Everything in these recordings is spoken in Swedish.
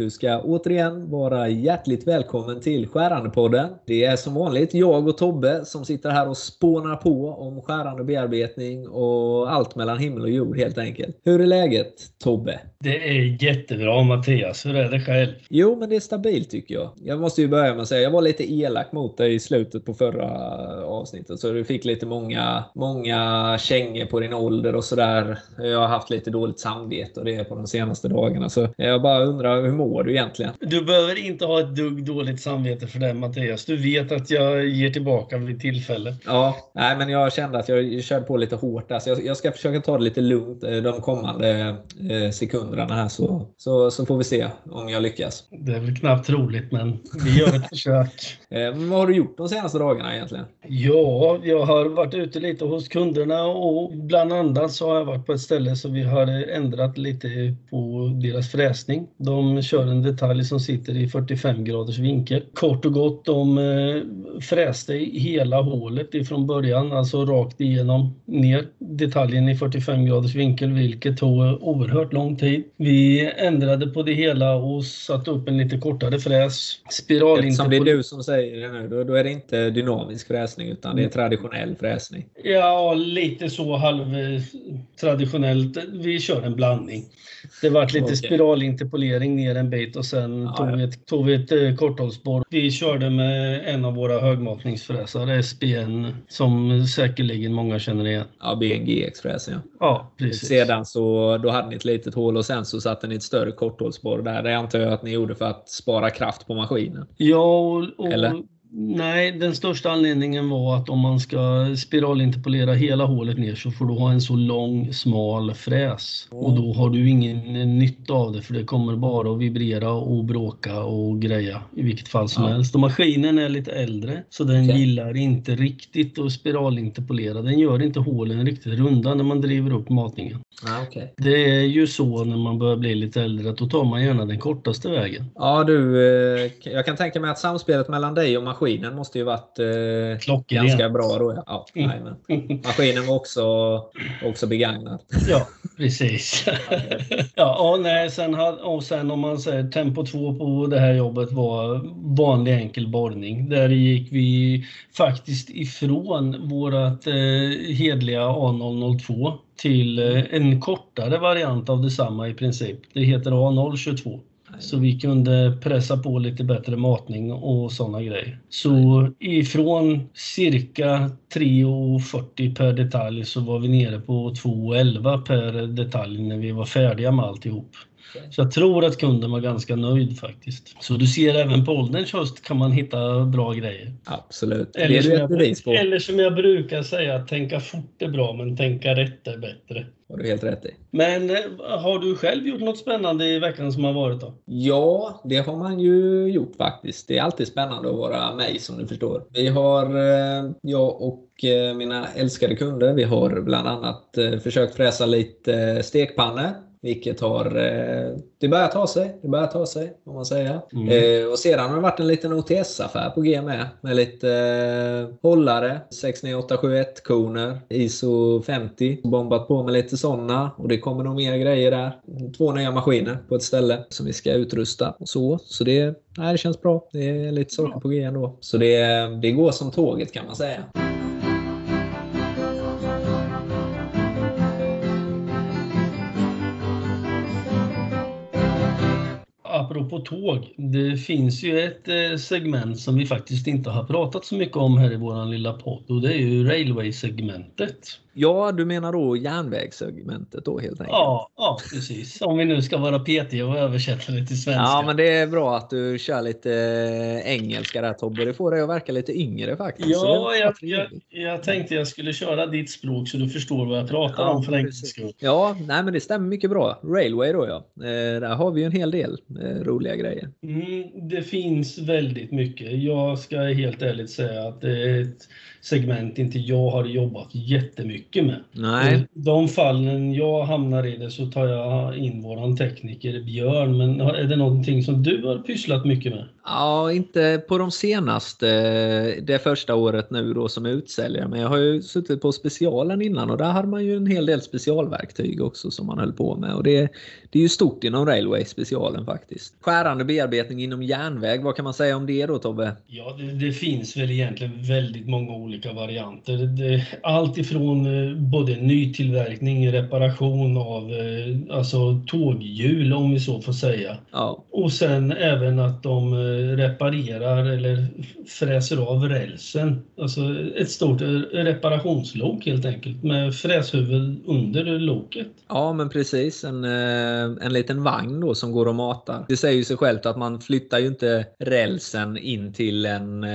Du ska återigen vara hjärtligt välkommen till Skärandepodden. Det är som vanligt jag och Tobbe som sitter här och spånar på om skärande bearbetning och allt mellan himmel och jord helt enkelt. Hur är läget Tobbe? Det är jättebra Mattias. Hur är det själv? Jo, men det är stabilt tycker jag. Jag måste ju börja med att säga, jag var lite elak mot dig i slutet på förra avsnittet. Så du fick lite många, många kängor på din ålder och sådär. Jag har haft lite dåligt samvete och det på de senaste dagarna. Så jag bara undrar, hur mår du egentligen? Du behöver inte ha ett dugg dåligt samvete för det Mattias. Du vet att jag ger tillbaka vid tillfälle. Ja, nej, men jag kände att jag körde på lite hårt där. Så jag, jag ska försöka ta det lite lugnt eh, de kommande eh, sekunderna här så, så, så får vi se om jag lyckas. Det är väl knappt troligt, men vi gör ett försök. Eh, vad har du gjort de senaste dagarna egentligen? Ja, jag har varit ute lite hos kunderna och bland annat så har jag varit på ett ställe så vi har ändrat lite på deras fräsning. De kör en detalj som sitter i 45 graders vinkel. Kort och gott, de eh, fräste hela hålet ifrån början, alltså rakt igenom ner detaljen i 45 graders vinkel, vilket tog oerhört lång tid. Vi ändrade på det hela och satte upp en lite kortare fräs. Eftersom det är du som säger det nu, då, då är det inte dynamisk fräsning utan det är traditionell fräsning. Ja, lite så halvtraditionellt. Vi kör en blandning. Det vart lite okay. spiralinterpolering ner en bit och sen ja, tog. Vi ett, tog vi ett eh, korthållsborr. Vi körde med en av våra högmatningsfräsar, SBN, som säkerligen många känner igen. Ja, BNGX-fräsen ja. Ja, precis. Sedan så då hade ni ett litet hål och sen så satte ni ett större korthållsborr där. Det antar jag att ni gjorde för att spara kraft på maskinen. Ja, och, och Eller? Nej, den största anledningen var att om man ska spiralinterpolera hela hålet ner så får du ha en så lång, smal fräs. Mm. Och då har du ingen nytta av det för det kommer bara att vibrera och bråka och greja i vilket fall som ja. helst. Och maskinen är lite äldre så den okay. gillar inte riktigt att spiralinterpolera. Den gör inte hålen riktigt runda när man driver upp matningen. Ah, okay. Det är ju så när man börjar bli lite äldre att då tar man gärna den kortaste vägen. Ja du, eh, jag kan tänka mig att samspelet mellan dig och maskinen måste ju varit eh, ganska bra då. Ja, mm. Maskinen var också, också begagnad. Ja, precis. ja, och, nej, sen, och sen om man säger tempo 2 på det här jobbet var vanlig enkel borrning. Där gick vi faktiskt ifrån vårat eh, hedliga A002 till eh, en kortare variant av detsamma i princip. Det heter A022. Så vi kunde pressa på lite bättre matning och sådana grejer. Så ifrån cirka 3,40 per detalj så var vi nere på 2,11 per detalj när vi var färdiga med alltihop. Så jag tror att kunden var ganska nöjd faktiskt. Så du ser även på ålderns höst kan man hitta bra grejer. Absolut. Eller, som, jag, eller som jag brukar säga, tänka fort är bra men tänka rätt är bättre. har du helt rätt i. Men eh, har du själv gjort något spännande i veckan som har varit då? Ja, det har man ju gjort faktiskt. Det är alltid spännande att vara mig som du förstår. Vi har, eh, jag och eh, mina älskade kunder, vi har bland annat försökt fräsa lite stekpannor vilket har... Eh, det börjar ta sig. Det börjar ta sig, om man säger. Mm. Eh, och sedan har det varit en liten OTS-affär på G med. Med lite eh, hållare, 69871 koner ISO 50. Bombat på med lite sådana. Och det kommer nog mer grejer där. Två nya maskiner på ett ställe som vi ska utrusta. Och så så det, nej, det känns bra. Det är lite saker på G ändå. Så det, det går som tåget kan man säga. Apropå tåg. Det finns ju ett eh, segment som vi faktiskt inte har pratat så mycket om här i vår lilla podd och det är ju Railway-segmentet. Ja, du menar då järnvägssegmentet då helt enkelt? Ja, ja, precis. Om vi nu ska vara petiga och översätta det till svenska. Ja, men det är bra att du kör lite eh, engelska där Tobbe. Det får dig att verka lite yngre faktiskt. Ja, jag, jag, jag, tänkte jag skulle köra ditt språk så du förstår vad jag pratar ja, om för enkelsk skull. Ja, nej, men det stämmer mycket bra. Railway då ja. Eh, där har vi ju en hel del eh, roliga grejer. Mm, det finns väldigt mycket. Jag ska helt ärligt säga att det är ett segment inte jag har jobbat jättemycket med. Nej. De fallen jag hamnar i det så tar jag in våran tekniker Björn. Men är det någonting som du har pysslat mycket med? Ja, inte på de senaste, det första året nu då som utsäljare. Men jag har ju suttit på specialen innan och där hade man ju en hel del specialverktyg också som man höll på med. Och det, det är ju stort inom Railway specialen faktiskt. Skärande bearbetning inom järnväg, vad kan man säga om det då Tobbe? Ja, det, det finns väl egentligen väldigt många olika varianter. Det, allt ifrån eh, både nytillverkning, reparation av eh, alltså tåghjul om vi så får säga. Ja. Och sen även att de eh, reparerar eller fräser av rälsen. Alltså ett stort reparationslok helt enkelt med fräshuvud under loket. Ja, men precis. En, en liten vagn då som går och matar. Det säger ju sig självt att man flyttar ju inte rälsen in till en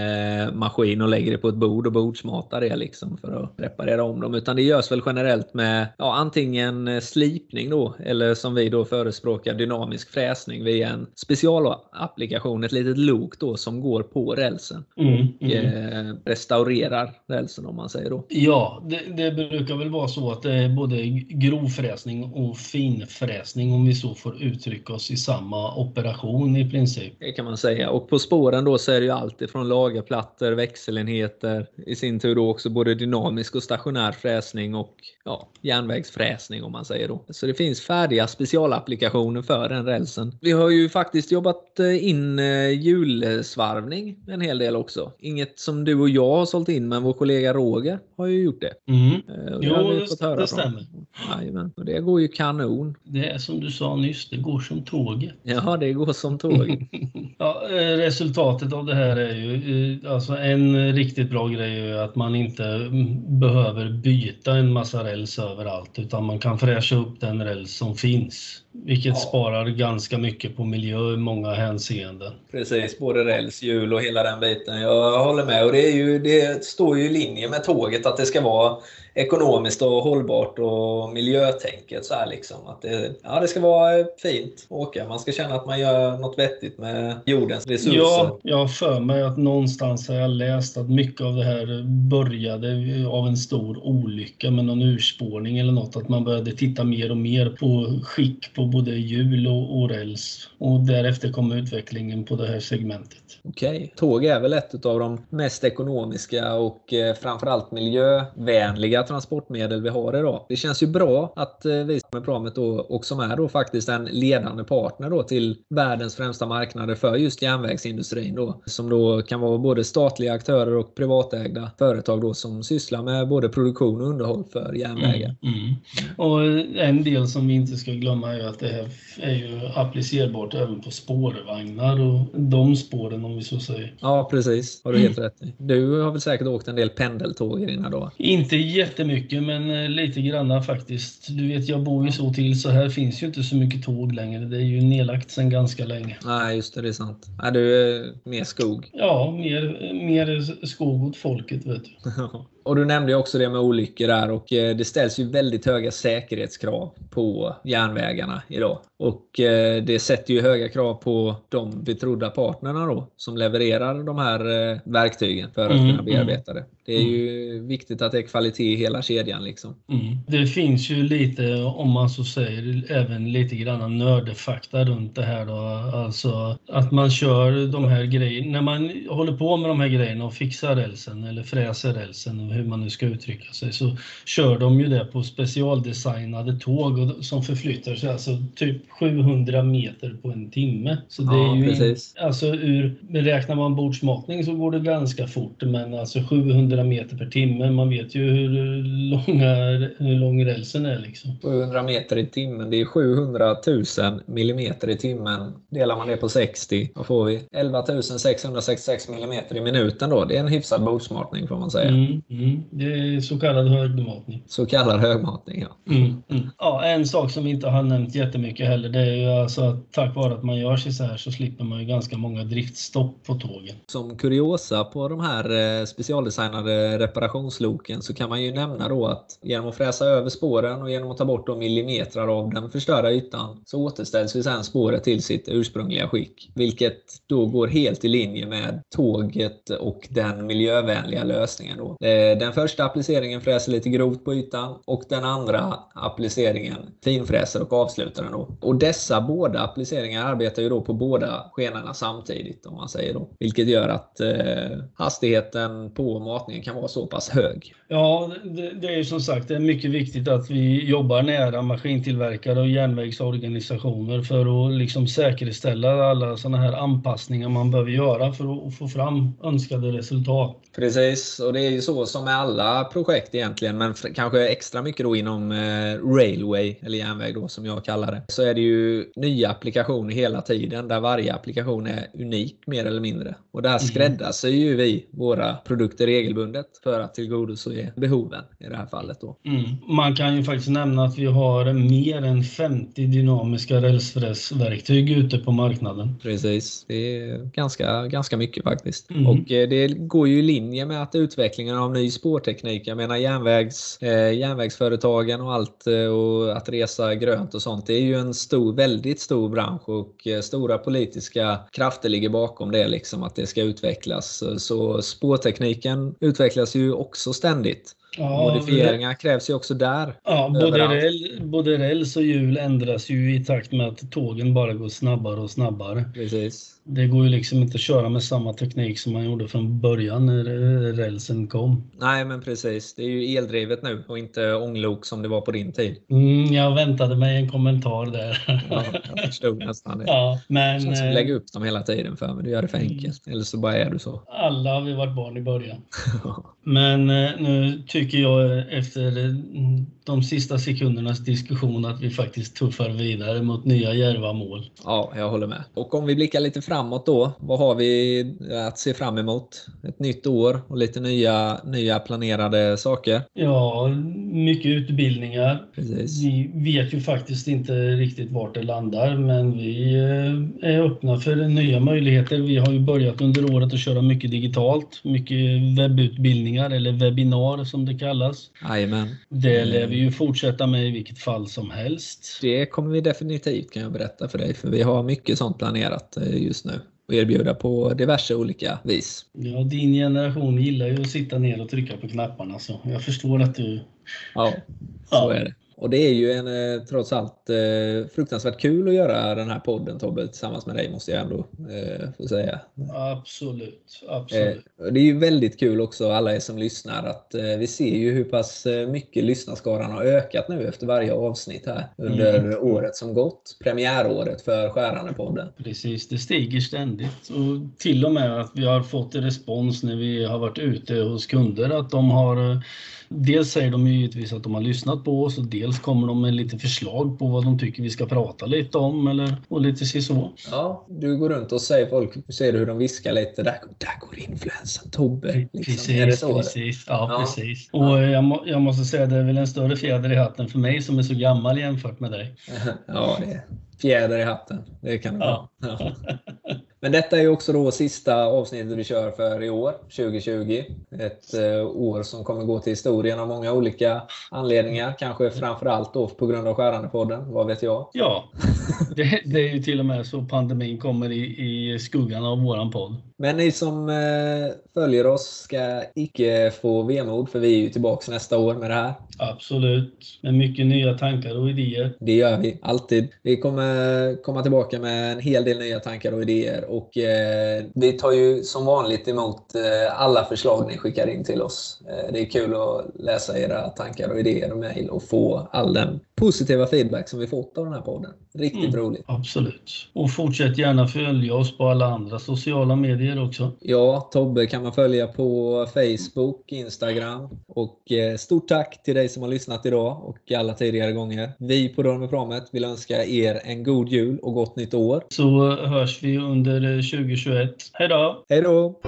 maskin och lägger det på ett bord och bordsmatar det liksom för att reparera om dem. Utan det görs väl generellt med ja, antingen slipning då eller som vi då förespråkar dynamisk fräsning via en specialapplikation, ett litet lok då som går på rälsen mm, och mm. Eh, restaurerar rälsen om man säger då. Ja, det, det, brukar väl vara så att det är både grovfräsning och finfräsning om vi så får uttrycka oss i samma operation i princip. Det kan man säga och på spåren då så är det ju allt ifrån lagerplattor, växelenheter, i sin tur då också både dynamisk och stationär fräsning och ja, järnvägsfräsning om man säger då. Så det finns färdiga specialapplikationer för den rälsen. Vi har ju faktiskt jobbat eh, in eh, hjulsvarvning en hel del också. Inget som du och jag har sålt in, men vår kollega Roger har ju gjort det. Mm. Eh, det jo, det, det stämmer. Jajamän, och det går ju kanon. Det är som du sa nyss, det går som tåget. Ja, det går som tåget. ja, resultatet av det här är ju, alltså en riktigt bra grej är ju att man inte mm, behöver byta en massa räls överallt, utan man kan fräscha upp den räls som finns. Vilket ja. sparar ganska mycket på miljö i många hänseenden. Precis, både räls, hjul och hela den biten. Jag håller med. Och det, är ju, det står ju i linje med tåget att det ska vara ekonomiskt och hållbart och miljötänket. Så här liksom. att det, ja, det ska vara fint att åka. Man ska känna att man gör något vettigt med jordens resurser. Ja, jag har för mig att någonstans har jag läst att mycket av det här började av en stor olycka med någon urspårning eller något. Att man började titta mer och mer på skick på både hjul och, och räls. Och därefter kom utvecklingen på det här segmentet. Okej. Okay. Tåg är väl ett av de mest ekonomiska och eh, framförallt miljövänliga transportmedel vi har idag. Det känns ju bra att eh, vi som är Pramet då, och som är då faktiskt en ledande partner då till världens främsta marknader för just järnvägsindustrin då. Som då kan vara både statliga aktörer och privatägda företag då som sysslar med både produktion och underhåll för järnvägar. Mm, mm. Och en del som vi inte ska glömma är att det här är ju applicerbart även på spårvagnar och de spåren om vi så säger. Ja precis, har du helt rätt i. Du har väl säkert åkt en del pendeltåg i dina dagar? Inte jättemycket men eh, lite granna faktiskt. Du vet jag bor ju så till så här finns ju inte så mycket tåg längre. Det är ju nedlagt sedan ganska länge. Nej just det, det är sant. Är du är mer skog? Ja, mer, mer skog åt folket vet du. Och du nämnde också det med olyckor där och eh, det ställs ju väldigt höga säkerhetskrav på järnvägarna idag. Och eh, det sätter ju höga krav på de betrodda partnerna då som levererar de här eh, verktygen för att mm, kunna bearbeta det. Det är ju mm. viktigt att det är kvalitet i hela kedjan. Liksom. Mm. Det finns ju lite, om man så säger, även lite grann nördefakta runt det här. Då. Alltså att man kör de här grejerna, när man håller på med de här grejerna och fixar rälsen eller fräser rälsen hur man nu ska uttrycka sig, så kör de ju det på specialdesignade tåg som förflyttar sig alltså typ 700 meter på en timme. Så det ja, är ju precis. Alltså ur, räknar man bordsmatning så går det ganska fort, men alltså 700 meter per timme, man vet ju hur, långa, hur lång rälsen är liksom. 700 meter i timmen, det är 700 000 millimeter i timmen. Delar man det på 60, vad får vi? 11 666 millimeter i minuten då. Det är en hyfsad bordsmatning får man säga. Mm, mm. Mm, det är så kallad högmatning. Så kallad högmatning, ja. Mm, mm. Ja, en sak som vi inte har nämnt jättemycket heller, det är ju alltså att tack vare att man gör sig så här så slipper man ju ganska många driftstopp på tågen. Som kuriosa på de här eh, specialdesignade reparationsloken så kan man ju nämna då att genom att fräsa över spåren och genom att ta bort millimeter av den förstörda ytan så återställs ju sen spåret till sitt ursprungliga skick. Vilket då går helt i linje med tåget och den miljövänliga lösningen. Då. Eh, den första appliceringen fräser lite grovt på ytan och den andra appliceringen finfräser och avslutar den. Då. Och dessa båda appliceringar arbetar ju då på båda skenorna samtidigt om man säger då. Vilket gör att eh, hastigheten på matningen kan vara så pass hög. Ja, det, det är ju som sagt det är mycket viktigt att vi jobbar nära maskintillverkare och järnvägsorganisationer för att liksom säkerställa alla sådana här anpassningar man behöver göra för att få fram önskade resultat. Precis, och det är ju så som med alla projekt egentligen, men kanske extra mycket då inom eh, railway, eller järnväg då som jag kallar det, så är det ju nya applikationer hela tiden där varje applikation är unik mer eller mindre. Och där mm. skräddarsyr ju vi våra produkter regelbundet för att tillgodose behoven i det här fallet. Då. Mm. Man kan ju faktiskt nämna att vi har mer än 50 dynamiska rälsfräsverktyg ute på marknaden. Precis, det är ganska, ganska mycket faktiskt. Mm. Och eh, det går ju i linje linje med att utvecklingen av ny spårteknik, jag menar järnvägs, eh, järnvägsföretagen och allt eh, och att resa grönt och sånt, det är ju en stor, väldigt stor bransch och eh, stora politiska krafter ligger bakom det, liksom att det ska utvecklas. Så spårtekniken utvecklas ju också ständigt. Ja, Modifieringar det... krävs ju också där. Ja, både, räl, både räls och hjul ändras ju i takt med att tågen bara går snabbare och snabbare. Precis. Det går ju liksom inte att köra med samma teknik som man gjorde från början när rälsen kom. Nej, men precis. Det är ju eldrivet nu och inte ånglok som det var på din tid. Mm, jag väntade mig en kommentar där. ja, jag förstod nästan det. Ja, men, känns som att lägga upp dem hela tiden för mig. Du gör det för mm. enkelt. Eller så bara är du så. Alla har vi varit barn i början. men eh, nu tycker jag efter de sista sekundernas diskussion att vi faktiskt tuffar vidare mot nya djärva mål. Ja, jag håller med. Och om vi blickar lite framåt då. Vad har vi att se fram emot? Ett nytt år och lite nya, nya planerade saker? Ja, mycket utbildningar. Precis. Vi vet ju faktiskt inte riktigt vart det landar, men vi eh, är öppna för nya möjligheter. Vi har ju börjat under året att köra mycket digitalt, mycket webbutbildningar eller webbinar som det kallas. Jajamän. Det lär vi ju fortsätta med i vilket fall som helst. Det kommer vi definitivt kan jag berätta för dig, för vi har mycket sånt planerat eh, just nu och erbjuda på diverse olika vis. Ja, din generation gillar ju att sitta ner och trycka på knapparna så jag förstår att du... Ja, så ja. är det. Och det är ju en, eh, trots allt eh, fruktansvärt kul att göra den här podden Tobbe tillsammans med dig måste jag ändå eh, få säga. Absolut, absolut. Det är ju väldigt kul också alla er som lyssnar att vi ser ju hur pass mycket lyssnarskaran har ökat nu efter varje avsnitt här under mm. året som gått. Premiäråret för Skärande-podden. Precis, det stiger ständigt och till och med att vi har fått respons när vi har varit ute hos kunder att de har Dels säger de ju givetvis att de har lyssnat på oss och dels kommer de med lite förslag på vad de tycker vi ska prata lite om eller och lite så. Ja, du går runt och säger folk, ser du hur de viskar lite, där, där går influensan Tobbe. Liksom. Precis, precis. Ja, ja, precis. Och jag, må, jag måste säga det är väl en större fjäder i hatten för mig som är så gammal jämfört med dig. ja, det är fjäder i hatten. Det kan det ja. vara. Men detta är också då sista avsnittet vi kör för i år, 2020. Ett eh, år som kommer gå till historien av många olika anledningar. Kanske framförallt då på grund av Skärandepodden, vad vet jag? Ja, det, det, är ju till och med så pandemin kommer i, i skuggan av våran podd. Men ni som eh, följer oss ska icke få vemod för vi är ju tillbaka nästa år med det här. Absolut, med mycket nya tankar och idéer. Det gör vi, alltid. Vi kommer komma tillbaka med en hel del nya tankar och idéer och eh, vi tar ju som vanligt emot eh, alla förslag ni skickar in till oss. Det är kul att läsa era tankar och idéer och mejl och få all den positiva feedback som vi fått av den här podden. Riktigt mm, roligt. Absolut. Och fortsätt gärna följa oss på alla andra sociala medier också. Ja, Tobbe kan man följa på Facebook, Instagram och eh, stort tack till dig som har lyssnat idag och alla tidigare gånger. Vi på Dörren med Pramet vill önska er en god jul och gott nytt år. Så hörs vi under 2021. Hej då! Hej då!